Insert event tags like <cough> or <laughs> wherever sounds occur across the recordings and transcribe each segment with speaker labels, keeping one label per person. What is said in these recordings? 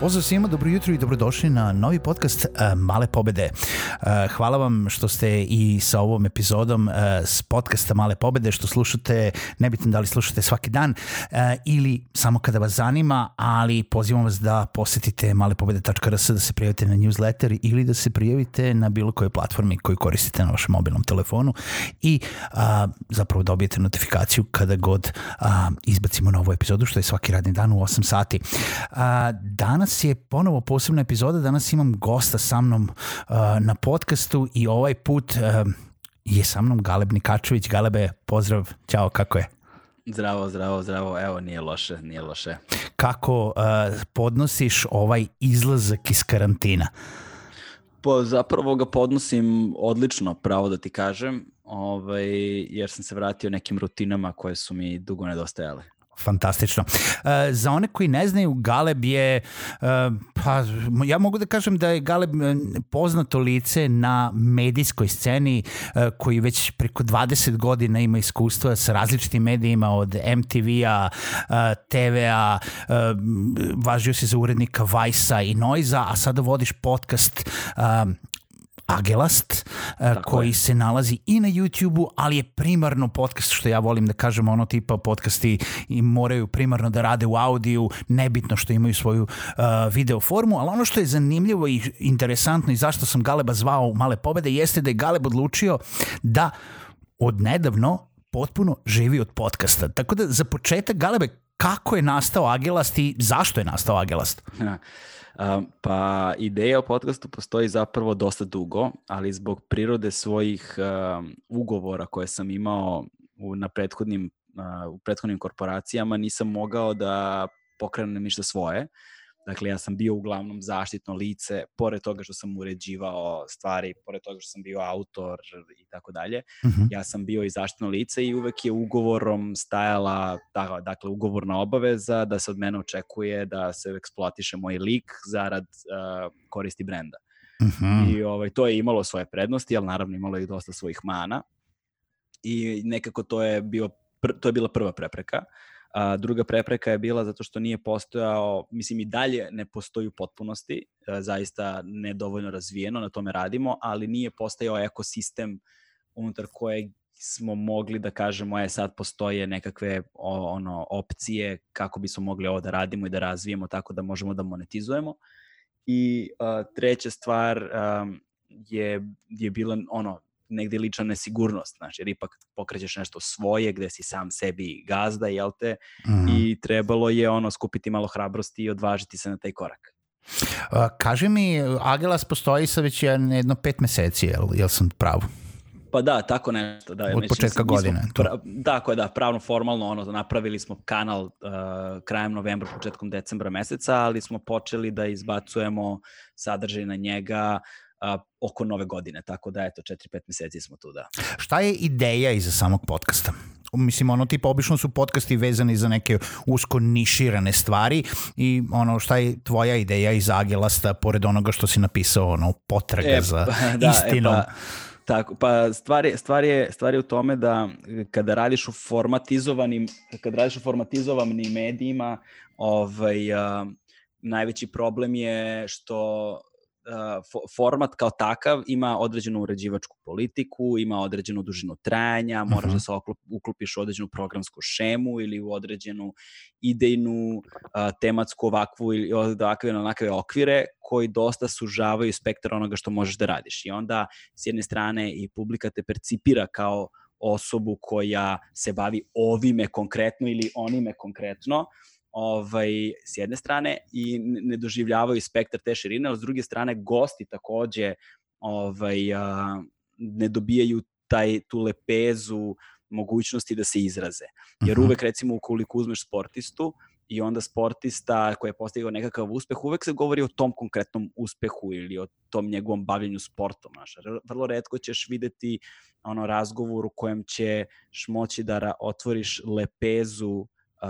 Speaker 1: Pozdrav svima, dobro jutro i dobrodošli na novi podcast uh, Male pobede. Uh, hvala vam što ste i sa ovom epizodom uh, s podcasta Male pobede, što slušate, nebitno da li slušate svaki dan ili samo kada vas zanima, ali pozivam vas da posetite malepobede.rs da se prijavite na newsletter ili da se prijavite na bilo kojoj platformi koju koristite na vašem mobilnom telefonu i zapravo dobijete notifikaciju kada god izbacimo novu epizodu, što je svaki radni dan u 8 sati. Uh, danas je ponovo posebna epizoda, danas imam gosta sa mnom uh, na podcastu i ovaj put uh, je sa mnom Galeb Nikačević. Galebe, pozdrav, ćao, kako je?
Speaker 2: Zdravo, zdravo, zdravo. Evo, nije loše, nije loše.
Speaker 1: Kako uh, podnosiš ovaj izlazak iz karantina?
Speaker 2: Po, zapravo ga podnosim odlično, pravo da ti kažem, ovaj, jer sam se vratio nekim rutinama koje su mi dugo nedostajale.
Speaker 1: Fantastično. Uh, za one koji ne znaju, Galeb je, uh, pa ja mogu da kažem da je Galeb poznato lice na medijskoj sceni uh, koji već preko 20 godina ima iskustva sa različitim medijima od MTV-a, TV-a, važio se za urednika Vajsa i Noiza, a sada vodiš podcast Agelast, e, Tako koji je. se nalazi i na YouTube-u, ali je primarno podcast, što ja volim da kažem, ono tipa podcasti i moraju primarno da rade u audiju, nebitno što imaju svoju uh, video formu, ali ono što je zanimljivo i interesantno i zašto sam Galeba zvao u Male pobede, jeste da je Galeb odlučio da od nedavno potpuno živi od podcasta. Tako da za početak, Galebe, kako je nastao Agelast i zašto je nastao Agelast? Ja.
Speaker 2: Pa ideja o podcastu postoji zapravo dosta dugo, ali zbog prirode svojih ugovora koje sam imao na prethodnim, uh, u prethodnim korporacijama nisam mogao da pokrenem ništa svoje. Dakle, ja sam bio uglavnom zaštitno lice, pored toga što sam uređivao stvari, pored toga što sam bio autor i tako dalje, mhm. ja sam bio i zaštitno lice i uvek je ugovorom stajala, da, dakle, ugovorna obaveza da se od mene očekuje da se eksploatiše moj lik zarad uh, koristi brenda. Uh mhm. -huh. I ovaj, to je imalo svoje prednosti, ali naravno imalo i dosta svojih mana. I nekako to je, bio, to je bila prva prepreka. Uh, A, druga prepreka je bila zato što nije postojao, mislim i dalje ne postoji u potpunosti, a, zaista nedovoljno razvijeno, na tome radimo, ali nije postojao ekosistem unutar kojeg smo mogli da kažemo, je sad postoje nekakve o, ono opcije kako bismo mogli ovo da radimo i da razvijemo tako da možemo da monetizujemo. I a, treća stvar a, je, je bila ono, negde lična nesigurnost, znači, jer ipak pokrećeš nešto svoje gde si sam sebi gazda, jel te, mm. i trebalo je ono skupiti malo hrabrosti i odvažiti se na taj korak.
Speaker 1: A, kaže mi, Agelas postoji sa već jedno pet meseci, jel, jel sam pravo?
Speaker 2: Pa da, tako nešto. Da,
Speaker 1: Od početka smo, godine.
Speaker 2: Smo, pra, tako je, da, pravno formalno ono, napravili smo kanal uh, krajem novembra, početkom decembra meseca, ali smo počeli da izbacujemo sadržaj na njega a, oko nove godine, tako da eto, 4-5 meseci smo tu, da.
Speaker 1: Šta je ideja iza samog podcasta? Mislim, ono tipa, obično su podcasti vezani za neke usko niširane stvari i ono, šta je tvoja ideja iz Agelasta, pored onoga što si napisao, ono, potraga e, za <laughs> da, istinom? E, pa,
Speaker 2: Tako, pa stvar je, stvar, je, stvar je u tome da kada radiš u formatizovanim, kada radiš u formatizovanim medijima, ovaj, uh, najveći problem je što format kao takav ima određenu uređivačku politiku, ima određenu dužinu trajanja, moraš uh -huh. da se uklopiš u određenu programsku šemu ili u određenu idejnu, uh, tematsku ovakvu ili ovakve na onakve okvire koji dosta sužavaju spektar onoga što možeš da radiš. I onda s jedne strane i publika te percipira kao osobu koja se bavi ovime konkretno ili onime konkretno, ovaj, s jedne strane i ne doživljavaju spektar te širine, a s druge strane gosti takođe ovaj, a, ne dobijaju taj, tu lepezu mogućnosti da se izraze. Jer mhm. uvek recimo ukoliko uzmeš sportistu, i onda sportista koji je postigao nekakav uspeh, uvek se govori o tom konkretnom uspehu ili o tom njegovom bavljenju sportom. Znaš. Vrlo redko ćeš videti ono razgovor u kojem ćeš moći da otvoriš lepezu uh,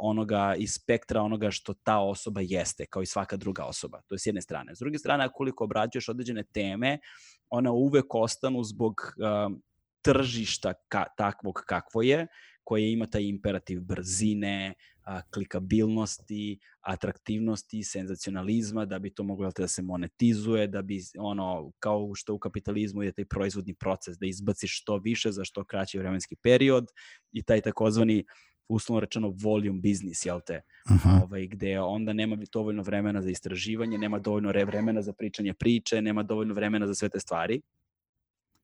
Speaker 2: onoga iz spektra onoga što ta osoba jeste, kao i svaka druga osoba. To je s jedne strane. S druge strane, akoliko obrađuješ određene teme, ona uvek ostanu zbog uh, tržišta ka, takvog kakvo je, koje ima taj imperativ brzine, a, klikabilnosti, atraktivnosti, senzacionalizma, da bi to moglo da se monetizuje, da bi ono, kao što u kapitalizmu je taj proizvodni proces, da izbaciš što više za što kraći vremenski period i taj takozvani uslovno rečeno volume business, jel te? Ovaj, gde onda nema dovoljno vremena za istraživanje, nema dovoljno vremena za pričanje priče, nema dovoljno vremena za sve te stvari.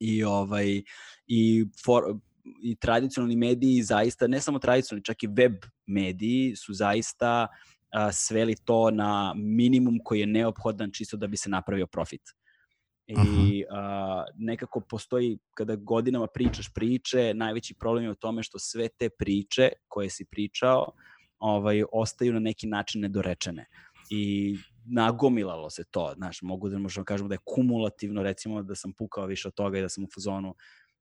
Speaker 2: I, ovaj, i for, i tradicionalni mediji zaista, ne samo tradicionalni, čak i web mediji su zaista a, sveli to na minimum koji je neophodan čisto da bi se napravio profit. I a, nekako postoji, kada godinama pričaš priče, najveći problem je u tome što sve te priče koje si pričao ovaj, ostaju na neki način nedorečene. I nagomilalo se to, znaš, mogu da možemo da kažemo da je kumulativno, recimo da sam pukao više od toga i da sam u fazonu,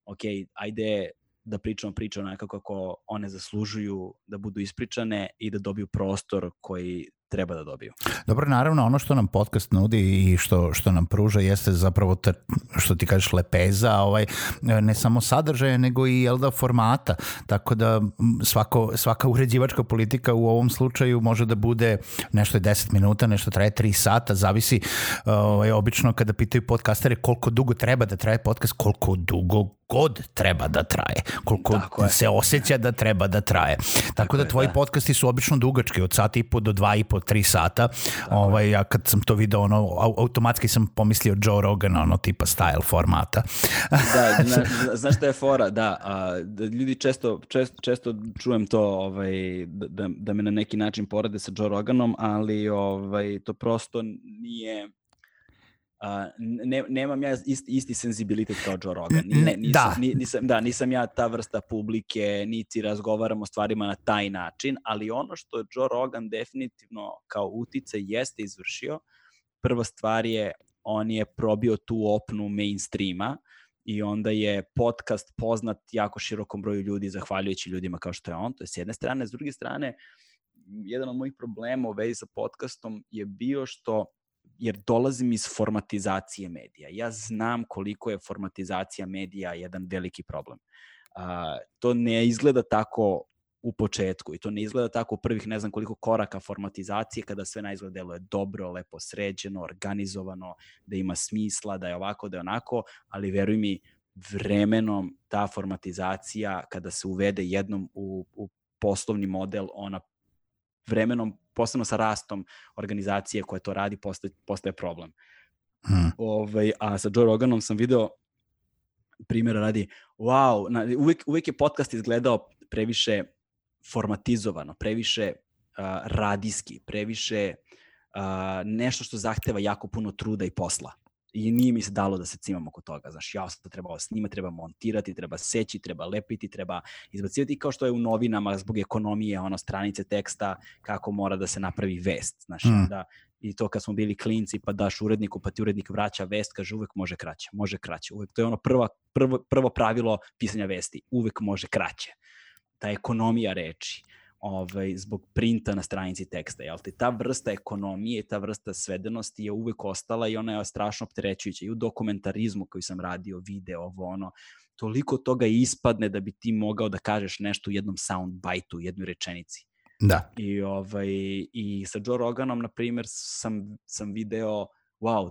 Speaker 2: ok, ajde da pričamo priče onako kako one zaslužuju da budu ispričane i da dobiju prostor koji treba da dobiju.
Speaker 1: Dobro, naravno, ono što nam podcast nudi i što, što nam pruža jeste zapravo, te, što ti kažeš, lepeza, ovaj, ne samo sadržaja, nego i jel da, formata. Tako da svako, svaka uređivačka politika u ovom slučaju može da bude nešto je 10 minuta, nešto traje 3 sata, zavisi ovaj, obično kada pitaju podcastere koliko dugo treba da traje podcast, koliko dugo god treba da traje, koliko Tako se osjeća da treba da traje. Tako, Tako da tvoji da. podcasti su obično dugački, od sata i po do dva i po, tri sata. Ovaj, ja kad sam to video, ono, automatski sam pomislio Joe Rogan, ono, tipa style formata.
Speaker 2: da, <laughs> zna, znaš šta je fora? Da, a, da ljudi često, često, često čujem to ovaj, da, da me na neki način porade sa Joe Roganom, ali ovaj, to prosto nije ne, nemam ja isti, isti senzibilitet kao Joe Rogan. Ne, nisam, da. Nisam, da, nisam ja ta vrsta publike, niti razgovaram o stvarima na taj način, ali ono što Joe Rogan definitivno kao utice jeste izvršio, prva stvar je, on je probio tu opnu mainstreama i onda je podcast poznat jako širokom broju ljudi zahvaljujući ljudima kao što je on, to je s jedne strane. S druge strane, jedan od mojih problema u vezi sa podcastom je bio što jer dolazim iz formatizacije medija. Ja znam koliko je formatizacija medija jedan veliki problem. A, to ne izgleda tako u početku i to ne izgleda tako u prvih ne znam koliko koraka formatizacije kada sve na izgled deluje dobro, lepo sređeno, organizovano, da ima smisla, da je ovako, da je onako, ali veruj mi, vremenom ta formatizacija kada se uvede jednom u, u poslovni model, ona vremenom posebno sa rastom organizacije koja to radi, postaje, postaje problem. Hmm. Ovaj, a sa Joe Roganom sam video primjera radi, wow, na, uvek, uvek je podcast izgledao previše formatizovano, previše uh, radijski, previše uh, nešto što zahteva jako puno truda i posla i nije mi se dalo da se cimam oko toga. Znaš, ja sam trebao snima, treba montirati, treba seći, treba lepiti, treba izbacivati, kao što je u novinama zbog ekonomije, ono, stranice teksta, kako mora da se napravi vest. Znaš, mm. da, i to kad smo bili klinci, pa daš uredniku, pa ti urednik vraća vest, kaže uvek može kraće, može kraće. Uvek, to je ono prvo, prvo, prvo pravilo pisanja vesti, uvek može kraće. Ta ekonomija reči ovaj, zbog printa na stranici teksta. Jel te? Ta vrsta ekonomije, ta vrsta svedenosti je uvek ostala i ona je strašno opterećujuća. I u dokumentarizmu koji sam radio, video, ovo ono, toliko toga ispadne da bi ti mogao da kažeš nešto u jednom soundbite-u, u jednoj rečenici.
Speaker 1: Da.
Speaker 2: I, ovaj, I sa Joe Roganom, na primjer, sam, sam video, wow,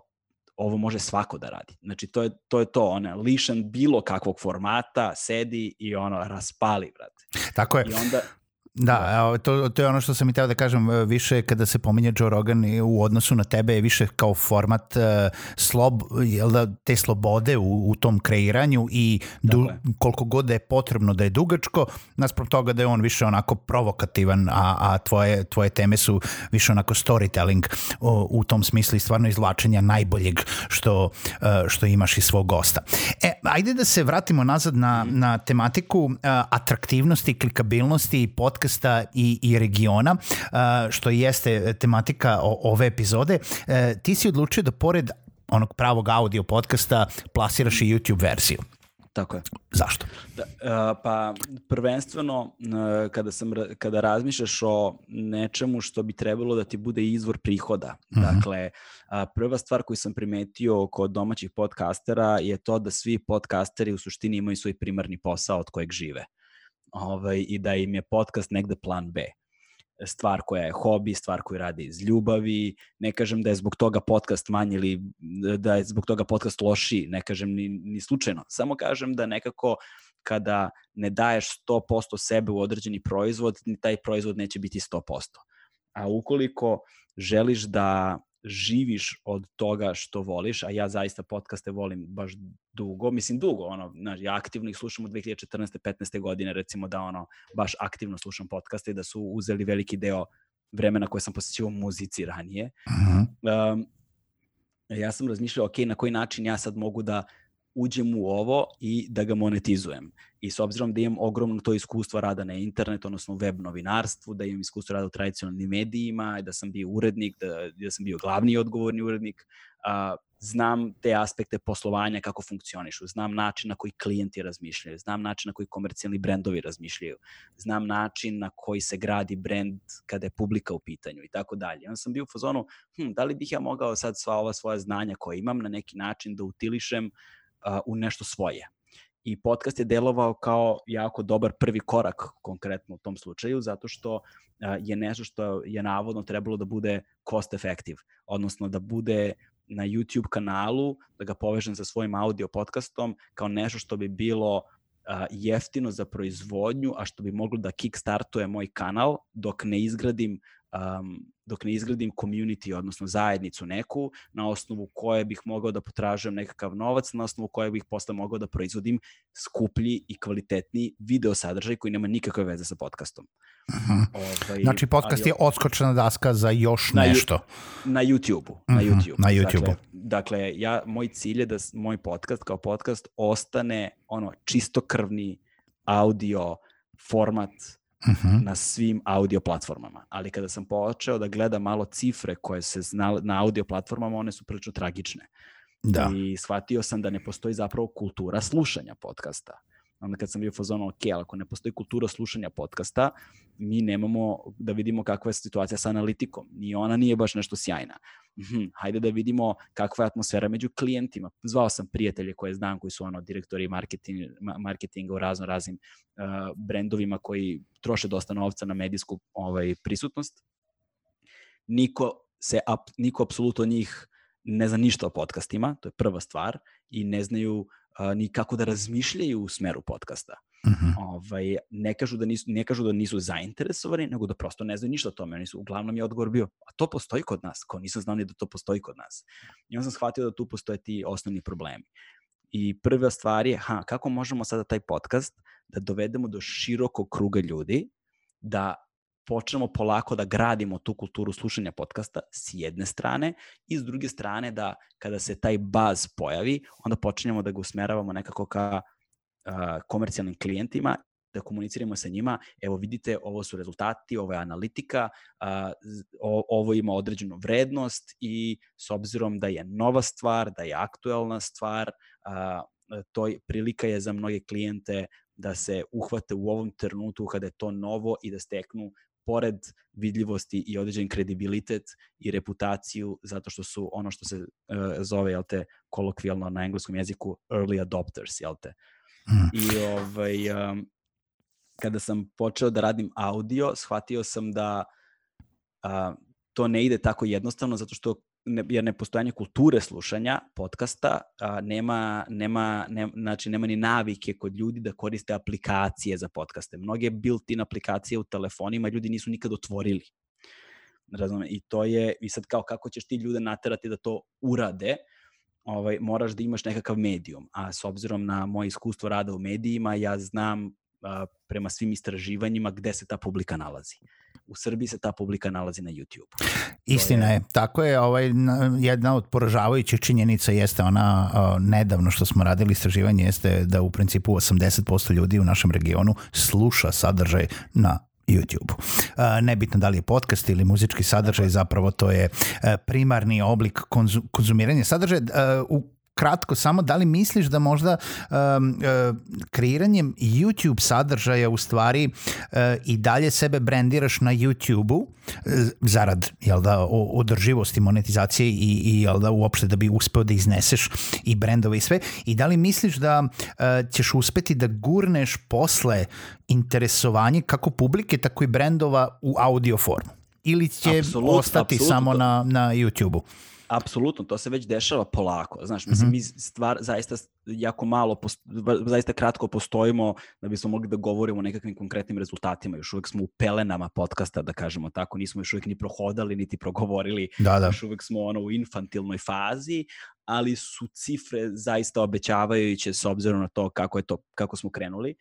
Speaker 2: ovo može svako da radi. Znači, to je to, je to ona, lišan bilo kakvog formata, sedi i ono, raspali, brate.
Speaker 1: Tako je.
Speaker 2: I onda,
Speaker 1: Da, to, to je ono što sam i teo da kažem, e, više kada se pominje Joe Rogan u odnosu na tebe je više kao format uh, slob, jel da, te slobode u, u tom kreiranju i du, koliko god da je potrebno da je dugačko, nasprot toga da je on više onako provokativan, a, a tvoje, tvoje teme su više onako storytelling u, u tom smislu i stvarno izvlačenja najboljeg što, uh, što imaš iz svog gosta. E, ajde da se vratimo nazad na, mm. na tematiku uh, atraktivnosti, klikabilnosti i podcast podcasta i, i regiona, što jeste tematika ove epizode, e, ti si odlučio da pored onog pravog audio podcasta plasiraš i YouTube verziju.
Speaker 2: Tako je.
Speaker 1: Zašto?
Speaker 2: Da, uh, pa prvenstveno uh, kada sam kada razmišljaš o nečemu što bi trebalo da ti bude izvor prihoda. Mm -hmm. Dakle, prva stvar koju sam primetio kod domaćih podcastera je to da svi podcasteri u suštini imaju svoj primarni posao od kojeg žive ovaj, i da im je podcast negde plan B stvar koja je hobi, stvar koju radi iz ljubavi, ne kažem da je zbog toga podcast manji ili da je zbog toga podcast loši, ne kažem ni, ni slučajno, samo kažem da nekako kada ne daješ 100% sebe u određeni proizvod, taj proizvod neće biti 100%. A ukoliko želiš da živiš od toga što voliš, a ja zaista podcaste volim baš dugo, mislim dugo, ono, znaš, ja aktivno ih slušam od 2014. 15. godine, recimo da ono, baš aktivno slušam podcaste i da su uzeli veliki deo vremena koje sam posjećivao muzici ranije. Uh -huh. um, ja sam razmišljao, ok, na koji način ja sad mogu da uđem u ovo i da ga monetizujem. I s obzirom da imam ogromno to iskustvo rada na internetu, odnosno web novinarstvu, da imam iskustvo rada u tradicionalnim medijima, da sam bio urednik, da, da sam bio glavni odgovorni urednik, a, znam te aspekte poslovanja kako funkcionišu, znam način na koji klijenti razmišljaju, znam način na koji komercijalni brendovi razmišljaju, znam način na koji se gradi brend kada je publika u pitanju i tako dalje. Onda sam bio u fazonu, hm, da li bih ja mogao sad sva ova svoja znanja koje imam na neki način da utilišem u nešto svoje. I podcast je delovao kao jako dobar prvi korak konkretno u tom slučaju, zato što je nešto što je navodno trebalo da bude cost effective, odnosno da bude na YouTube kanalu, da ga povežem sa svojim audio podcastom kao nešto što bi bilo jeftino za proizvodnju, a što bi moglo da kickstartuje moj kanal dok ne izgradim um, dok ne izgradim community, odnosno zajednicu neku, na osnovu koje bih mogao da potražujem nekakav novac, na osnovu koje bih posle mogao da proizvodim skuplji i kvalitetni video sadržaj koji nema nikakve veze sa podcastom.
Speaker 1: Uh -huh. ovaj, znači podcast ali, je odskočena daska za još na, nešto.
Speaker 2: Na YouTube-u. Uh -huh. Na mhm, YouTube.
Speaker 1: Na YouTube.
Speaker 2: Dakle, dakle, ja, moj cilj je da moj podcast kao podcast ostane ono čistokrvni audio format uh -huh. na svim audio platformama. Ali kada sam počeo da gledam malo cifre koje se zna, na audio platformama, one su prilično tragične. Da. I shvatio sam da ne postoji zapravo kultura slušanja podcasta onda kad sam bio fazonu, ok, ako ne postoji kultura slušanja podcasta, mi nemamo da vidimo kakva je situacija sa analitikom. Ni ona nije baš nešto sjajna. Hm, hajde da vidimo kakva je atmosfera među klijentima. Zvao sam prijatelje koje znam, koji su ono direktori marketing, marketinga u razno raznim uh, brendovima koji troše dosta novca na medijsku ovaj, prisutnost. Niko se, ap, niko apsolutno njih ne zna ništa o podcastima, to je prva stvar, i ne znaju a, ni kako da razmišljaju u smeru podcasta. Uh mhm. -huh. ovaj, ne, kažu da nisu, ne kažu da nisu zainteresovani, nego da prosto ne znaju ništa o tome. Oni su, uglavnom je odgovor bio, a to postoji kod nas, kao nisam znao ni da to postoji kod nas. I onda sam shvatio da tu postoje ti osnovni problemi. I prva stvar je, ha, kako možemo sada taj podcast da dovedemo do širokog kruga ljudi, da počnemo polako da gradimo tu kulturu slušanja podcasta s jedne strane i s druge strane da kada se taj baz pojavi, onda počinjemo da ga usmeravamo nekako ka uh, komercijalnim klijentima da komuniciramo sa njima, evo vidite, ovo su rezultati, ovo je analitika, a, o, ovo ima određenu vrednost i s obzirom da je nova stvar, da je aktuelna stvar, a, to prilika je za mnoge klijente da se uhvate u ovom trenutku kada je to novo i da steknu pored vidljivosti i određen kredibilitet i reputaciju zato što su ono što se uh, zove, jel te, kolokvijalno na engleskom jeziku early adopters, jel te. Mm. I ovaj, um, kada sam počeo da radim audio, shvatio sam da uh, to ne ide tako jednostavno zato što ne, jer nepostojanje kulture slušanja podcasta a, nema, nema, ne, znači nema ni navike kod ljudi da koriste aplikacije za podcaste. Mnoge built-in aplikacije u telefonima ljudi nisu nikad otvorili. Razumem, i to je, i sad kao kako ćeš ti ljude naterati da to urade, ovaj, moraš da imaš nekakav medijum. A s obzirom na moje iskustvo rada u medijima, ja znam a, prema svim istraživanjima gde se ta publika nalazi. U Srbiji se ta publika nalazi na YouTube.
Speaker 1: Istina je. je, tako je, ovaj, jedna od poražavajućih činjenica jeste ona nedavno što smo radili istraživanje jeste da u principu 80% ljudi u našem regionu sluša sadržaj na YouTube. Nebitno da li je podcast ili muzički sadržaj, zapravo to je primarni oblik konzumiranja sadržaja. U kratko samo, da li misliš da možda um, uh, kreiranjem YouTube sadržaja u stvari uh, i dalje sebe brandiraš na YouTube-u uh, zarad jel da, održivosti monetizacije i, i jel da, uopšte da bi uspeo da izneseš i brendove i sve i da li misliš da uh, ćeš uspeti da gurneš posle interesovanje kako publike, tako i brendova u audio formu? Ili će absolut, ostati absolut. samo na, na YouTube-u?
Speaker 2: Apsolutno, to se već dešava polako. Znaš, mislim, mm -hmm. mi stvar zaista jako malo, zaista kratko postojimo da bismo mogli da govorimo o nekakvim konkretnim rezultatima. Još uvek smo u pelenama podcasta, da kažemo tako. Nismo još uvek ni prohodali, niti progovorili.
Speaker 1: Da, da.
Speaker 2: Još uvek smo ono u infantilnoj fazi, ali su cifre zaista obećavajuće s obzirom na to kako, je to, kako smo krenuli.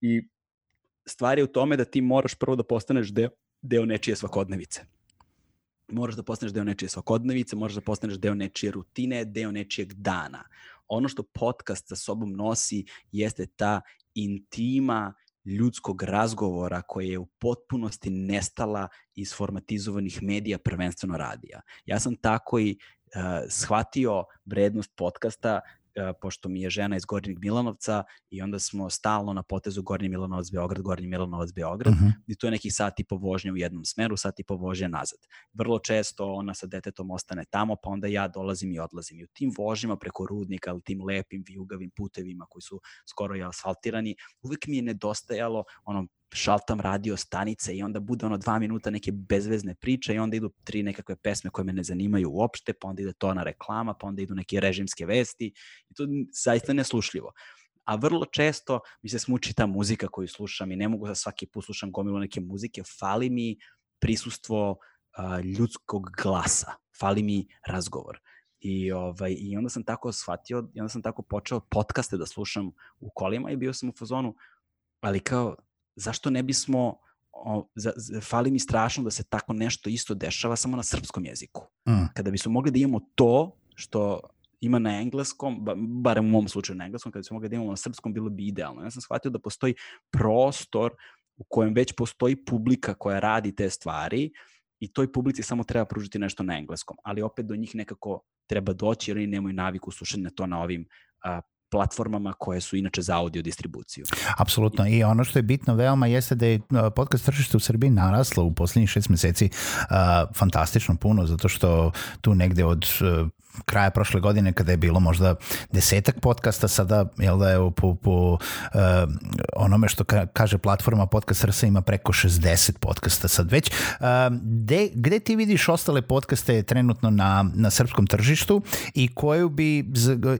Speaker 2: I stvar je u tome da ti moraš prvo da postaneš deo, deo nečije svakodnevice moraš da postaneš deo nečije svakodnevice, moraš da postaneš deo nečije rutine, deo nečijeg dana. Ono što podcast sa sobom nosi jeste ta intima ljudskog razgovora koja je u potpunosti nestala iz formatizovanih medija, prvenstveno radija. Ja sam tako i uh, shvatio vrednost podcasta pošto mi je žena iz Gornjeg Milanovca i onda smo stalno na potezu Gornji Milanovac Beograd, Gornji Milanovac Beograd uh mhm. -huh. i to je neki sat i po vožnje u jednom smeru, sat i po vožnje nazad. Vrlo često ona sa detetom ostane tamo, pa onda ja dolazim i odlazim. I u tim vožnjama preko rudnika, ali tim lepim, vijugavim putevima koji su skoro i asfaltirani, uvek mi je nedostajalo ono šaltam radio stanice i onda bude ono dva minuta neke bezvezne priče i onda idu tri nekakve pesme koje me ne zanimaju uopšte, pa onda ide to na reklama, pa onda idu neke režimske vesti i to zaista neslušljivo. A vrlo često mi se smuči ta muzika koju slušam i ne mogu da svaki put slušam gomilu neke muzike, fali mi prisustvo uh, ljudskog glasa, fali mi razgovor. I, ovaj, I onda sam tako shvatio, i onda sam tako počeo podcaste da slušam u kolima i bio sam u fazonu, ali kao zašto ne bismo o, za, za, fali mi strašno da se tako nešto isto dešava samo na srpskom jeziku. Mm. Kada bismo mogli da imamo to što ima na engleskom, ba, barem u mom slučaju na engleskom, kada bismo mogli da imamo na srpskom, bilo bi idealno. Ja sam shvatio da postoji prostor u kojem već postoji publika koja radi te stvari i toj publici samo treba pružiti nešto na engleskom, ali opet do njih nekako treba doći jer oni nemaju naviku slušanja to na ovim a, platformama koje su inače za audio distribuciju.
Speaker 1: Apsolutno i ono što je bitno veoma jeste da je podcast tržište u Srbiji naraslo u poslednjih šest meseci uh, fantastično puno zato što tu negde od uh, kraja prošle godine kada je bilo možda desetak podcasta, sada jel da je po, po uh, onome što ka, kaže platforma Podcast RS ima preko 60 podcasta sad već. Uh, de, gde ti vidiš ostale podcaste trenutno na, na srpskom tržištu i koju bi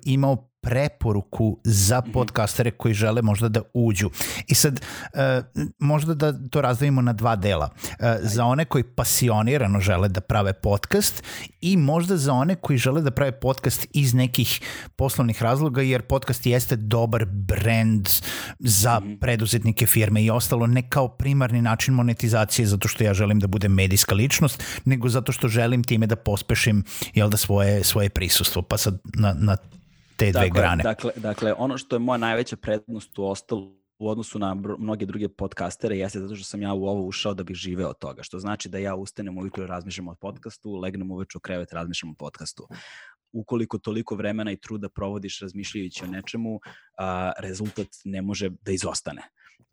Speaker 1: imao preporuku za mhm. podcastere koji žele možda da uđu. I sad, e, možda da to razdavimo na dva dela. E, za one koji pasionirano žele da prave podcast i možda za one koji žele da prave podcast iz nekih poslovnih razloga, jer podcast jeste dobar brand za mhm. preduzetnike firme i ostalo ne kao primarni način monetizacije zato što ja želim da budem medijska ličnost, nego zato što želim time da pospešim jel da svoje, svoje prisustvo. Pa sad na, na te dve dakle, grane.
Speaker 2: Dakle, dakle, ono što je moja najveća prednost u ostalo u odnosu na mnoge druge podcastere jeste zato što sam ja u ovo ušao da bih živeo od toga, što znači da ja ustanem ujutro i razmišljam o podcastu, legnem uveče u krevet razmišljam o podcastu. Ukoliko toliko vremena i truda provodiš razmišljajući o nečemu, a, rezultat ne može da izostane.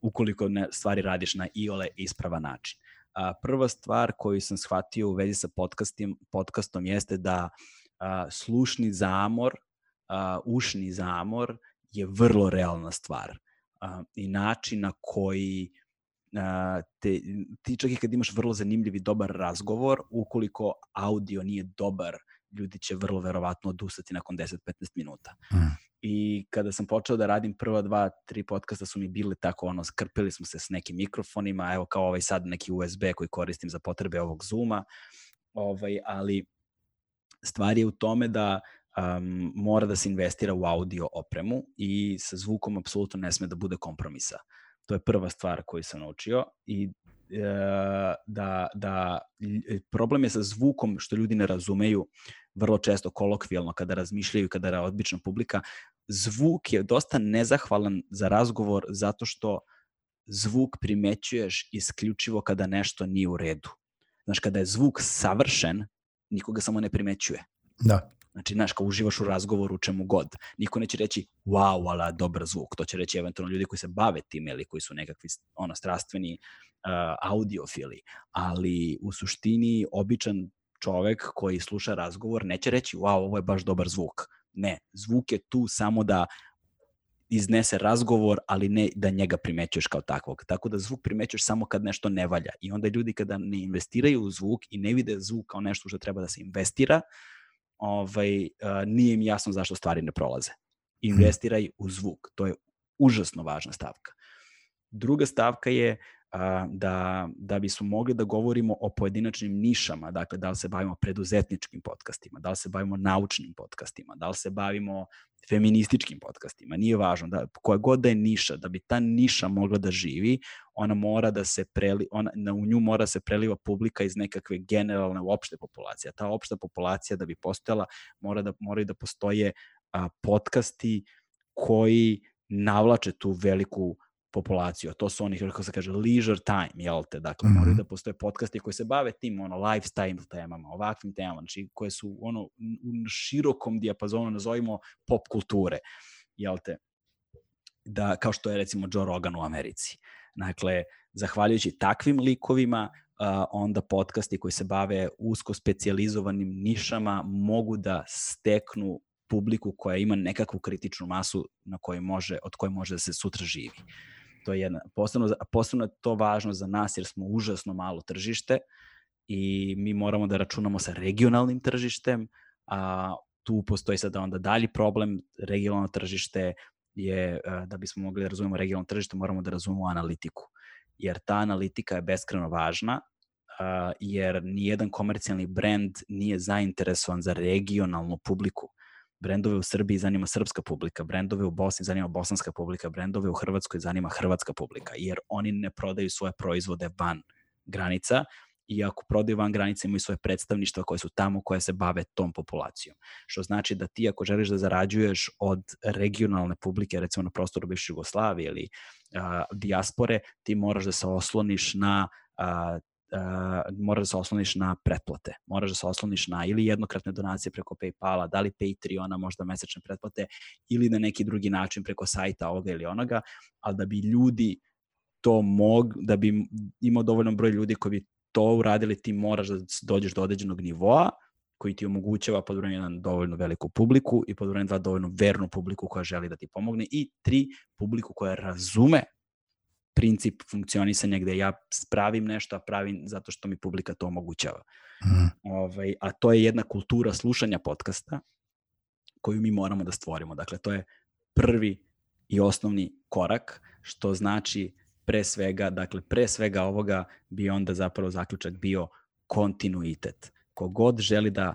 Speaker 2: Ukoliko ne, stvari radiš na iole ispravan način. A, prva stvar koju sam shvatio u vezi sa podcastim, podcastom jeste da a, slušni zamor ušni zamor je vrlo realna stvar. Uh, I način na koji uh, te, ti čak i kad imaš vrlo zanimljiv i dobar razgovor, ukoliko audio nije dobar ljudi će vrlo verovatno odustati nakon 10-15 minuta.
Speaker 1: Mm.
Speaker 2: I kada sam počeo da radim prva dva, tri podcasta su mi bili tako, ono, skrpili smo se s nekim mikrofonima, evo kao ovaj sad neki USB koji koristim za potrebe ovog Zuma, ovaj, ali stvar je u tome da um, mora da se investira u audio opremu i sa zvukom apsolutno ne sme da bude kompromisa. To je prva stvar koju sam naučio i e, da, da problem je sa zvukom što ljudi ne razumeju vrlo često kolokvijalno kada razmišljaju, kada je odbična publika, zvuk je dosta nezahvalan za razgovor zato što zvuk primećuješ isključivo kada nešto nije u redu. Znaš, kada je zvuk savršen, nikoga samo ne primećuje.
Speaker 1: Da.
Speaker 2: Znači, znaš, kao uživaš u razgovoru čemu god. Niko neće reći, wow, ala, dobar zvuk. To će reći eventualno ljudi koji se bave time ili koji su nekakvi ono, strastveni uh, audiofili. Ali u suštini, običan čovek koji sluša razgovor neće reći, wow, ovo je baš dobar zvuk. Ne, zvuk je tu samo da iznese razgovor, ali ne da njega primećuješ kao takvog. Tako da zvuk primećuješ samo kad nešto ne valja. I onda ljudi kada ne investiraju u zvuk i ne vide zvuk kao nešto što treba da se investira, ovaj, nije im jasno zašto stvari ne prolaze. Investiraj u zvuk. To je užasno važna stavka. Druga stavka je da, da bismo mogli da govorimo o pojedinačnim nišama, dakle da li se bavimo preduzetničkim podcastima, da li se bavimo naučnim podcastima, da li se bavimo feminističkim podcastima, nije važno, da, koja god da je niša, da bi ta niša mogla da živi, ona mora da se preli, ona, na, u nju mora se preliva publika iz nekakve generalne opšte populacije. Ta opšta populacija da bi postojala mora da, moraju da postoje a, podcasti koji navlače tu veliku populaciju, a to su oni, kako se kaže, leisure time, jel te? Dakle, mm -hmm. moraju da postoje podcasti koji se bave tim, ono, lifestyle temama, ovakvim temama, znači, koje su, ono, u širokom dijapazonu, nazovimo, pop kulture, jel te? Da, kao što je, recimo, Joe Rogan u Americi. Dakle, zahvaljujući takvim likovima, uh, onda podcasti koji se bave usko specializovanim nišama mogu da steknu publiku koja ima nekakvu kritičnu masu na kojoj može, od koje može da se sutra živi. To je jedna, posebno, posebno je to važno za nas jer smo užasno malo tržište i mi moramo da računamo sa regionalnim tržištem, a tu postoji sada onda dalji problem, regionalno tržište je, da bismo mogli da razumemo regionalno tržište, moramo da razumemo analitiku. Jer ta analitika je beskreno važna, jer nijedan komercijalni brand nije zainteresovan za regionalnu publiku brendove u Srbiji zanima srpska publika, brendove u Bosni zanima bosanska publika, brendove u Hrvatskoj zanima hrvatska publika, jer oni ne prodaju svoje proizvode van granica i ako prodaju van granica imaju svoje predstavništva koje su tamo koje se bave tom populacijom. Što znači da ti ako želiš da zarađuješ od regionalne publike, recimo na prostoru bivše Jugoslavije ili a, dijaspore, ti moraš da se osloniš na a, uh, moraš da se osloniš na pretplate, moraš da se osloniš na ili jednokratne donacije preko Paypala, da li Patreona, možda mesečne pretplate, ili na neki drugi način preko sajta ovoga ili onoga, ali da bi ljudi to mog, da bi imao dovoljno broj ljudi koji bi to uradili, ti moraš da dođeš do određenog nivoa, koji ti omogućava pod brojem dovoljno veliku publiku i pod brojem dovoljno vernu publiku koja želi da ti pomogne i tri publiku koja razume princip funkcionisanja gde ja pravim nešto, a pravim zato što mi publika to omogućava. Mm. Ovaj, a to je jedna kultura slušanja podcasta koju mi moramo da stvorimo. Dakle, to je prvi i osnovni korak, što znači pre svega, dakle, pre svega ovoga bi onda zapravo zaključak bio kontinuitet. Kogod želi da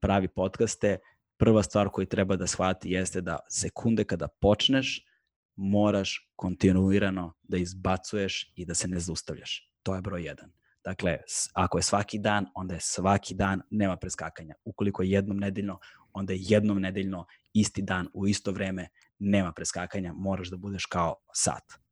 Speaker 2: pravi podcaste, prva stvar koju treba da shvati jeste da sekunde kada počneš, moraš kontinuirano da izbacuješ i da se ne zaustavljaš. To je broj jedan. Dakle, ako je svaki dan, onda je svaki dan, nema preskakanja. Ukoliko je jednom nedeljno, onda je jednom nedeljno, isti dan, u isto vreme, nema preskakanja, moraš da budeš kao sat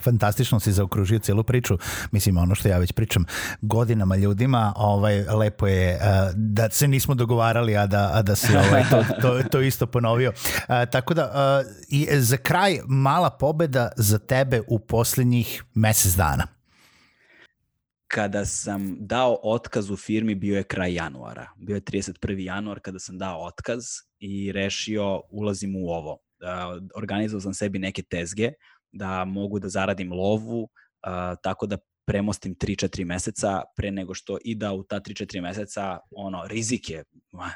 Speaker 1: fantastično si zaokružio celu priču. Mislim, ono što ja već pričam godinama ljudima, ovaj, lepo je uh, da se nismo dogovarali, a da, a da si <laughs> ovaj, to, to, to isto ponovio. Uh, tako da, uh, i za kraj, mala pobeda za tebe u poslednjih mesec dana.
Speaker 2: Kada sam dao otkaz u firmi, bio je kraj januara. Bio je 31. januar kada sam dao otkaz i rešio ulazim u ovo. Uh, organizovao sam sebi neke tezge, da mogu da zaradim lovu, uh, tako da premostim 3-4 meseca pre nego što i da u ta 3-4 meseca ono, rizik je,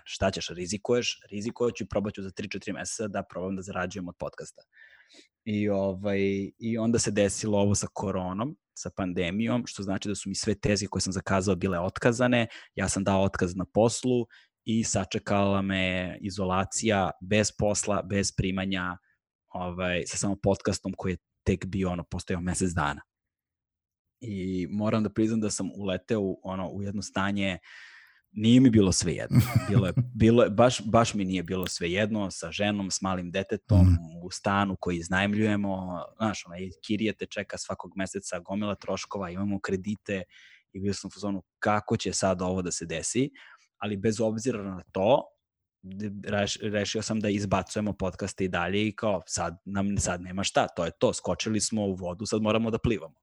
Speaker 2: šta ćeš, rizikuješ, rizikoću i probat ću za 3-4 meseca da probam da zarađujem od podcasta. I, ovaj, I onda se desilo ovo sa koronom, sa pandemijom, što znači da su mi sve teze koje sam zakazao bile otkazane, ja sam dao otkaz na poslu i sačekala me izolacija bez posla, bez primanja, ovaj, sa samo podcastom koji je tek bio ono, postojao mesec dana. I moram da priznam da sam uleteo u, ono, u jedno stanje nije mi bilo sve jedno. Bilo je, <laughs> bilo je, baš, baš mi nije bilo sve jedno sa ženom, s malim detetom, mm. u stanu koji iznajmljujemo, znaš, onaj, kirije te čeka svakog meseca, gomila troškova, imamo kredite i bio sam u zonu kako će sad ovo da se desi, ali bez obzira na to, reš, rešio sam da izbacujemo podcaste i dalje i kao sad nam sad nema šta, to je to, skočili smo u vodu, sad moramo da plivamo.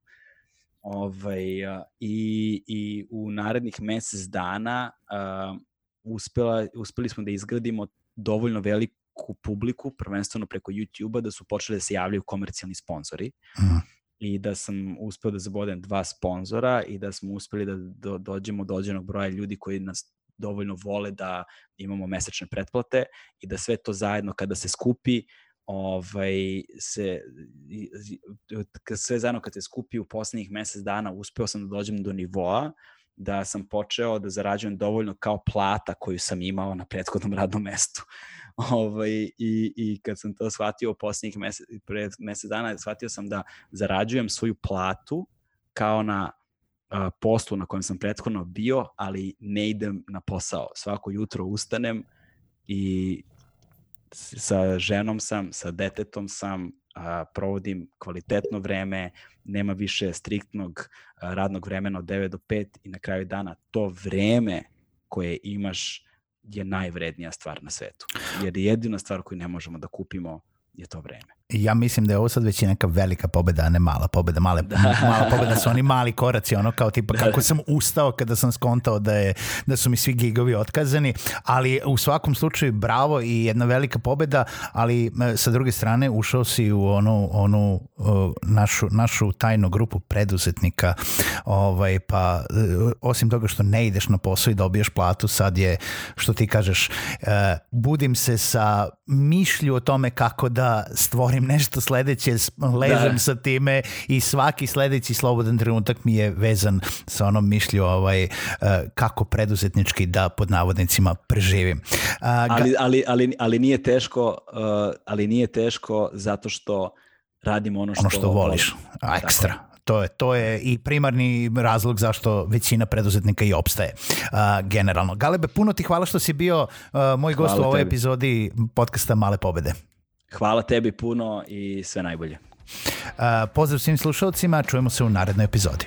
Speaker 2: Ovaj, i, I u narednih mesec dana uh, uspela, uspeli smo da izgradimo dovoljno veliku publiku, prvenstveno preko YouTube-a, da su počeli da se javljaju komercijalni sponzori. I da sam uspeo da zabodem dva sponzora i da smo uspeli da do, dođemo do određenog broja ljudi koji nas dovoljno vole da imamo mesečne pretplate i da sve to zajedno kada se skupi ovaj, se, sve zajedno kad se skupi u poslednjih mesec dana, uspeo sam da dođem do nivoa da sam počeo da zarađujem dovoljno kao plata koju sam imao na prethodnom radnom mestu. <laughs> Ovaj, i, I kad sam to shvatio poslednjih mesec, pred mesec dana, shvatio sam da zarađujem svoju platu kao na poslu na kojem sam prethodno bio, ali ne idem na posao. Svako jutro ustanem i sa ženom sam, sa detetom sam, a, provodim kvalitetno vreme, nema više striktnog a, radnog vremena od 9 do 5 i na kraju dana to vreme koje imaš je najvrednija stvar na svetu. Jer jedina stvar koju ne možemo da kupimo je to vreme.
Speaker 1: Ja mislim da je ovo sad već neka velika pobeda, a ne mala pobeda. Male, da. <laughs> Mala pobeda su oni mali koraci, ono kao tipa da. kako sam ustao kada sam skontao da, je, da su mi svi gigovi otkazani, ali u svakom slučaju bravo i jedna velika pobeda, ali e, sa druge strane ušao si u onu, onu našu, našu tajnu grupu preduzetnika, ovaj, pa e, osim toga što ne ideš na posao i dobiješ platu, sad je, što ti kažeš, e, budim se sa mišlju o tome kako da stvorim radim nešto sledeće, ležem da. sa time i svaki sledeći slobodan trenutak mi je vezan sa onom mišlju ovaj, uh, kako preduzetnički da pod navodnicima preživim.
Speaker 2: Uh, ali, ali, ali, ali nije teško, uh, ali nije teško zato što radimo ono što,
Speaker 1: ono što voliš. A, ekstra. Tako to je, to je i primarni razlog zašto većina preduzetnika i opstaje uh, generalno. Galebe, puno ti hvala što si bio uh, moj hvala gost u ovoj tebi. epizodi podcasta Male pobede.
Speaker 2: Hvala tebi puno i sve najbolje.
Speaker 1: Uh, pozdrav svim slušalcima, čujemo se u narednoj epizodi.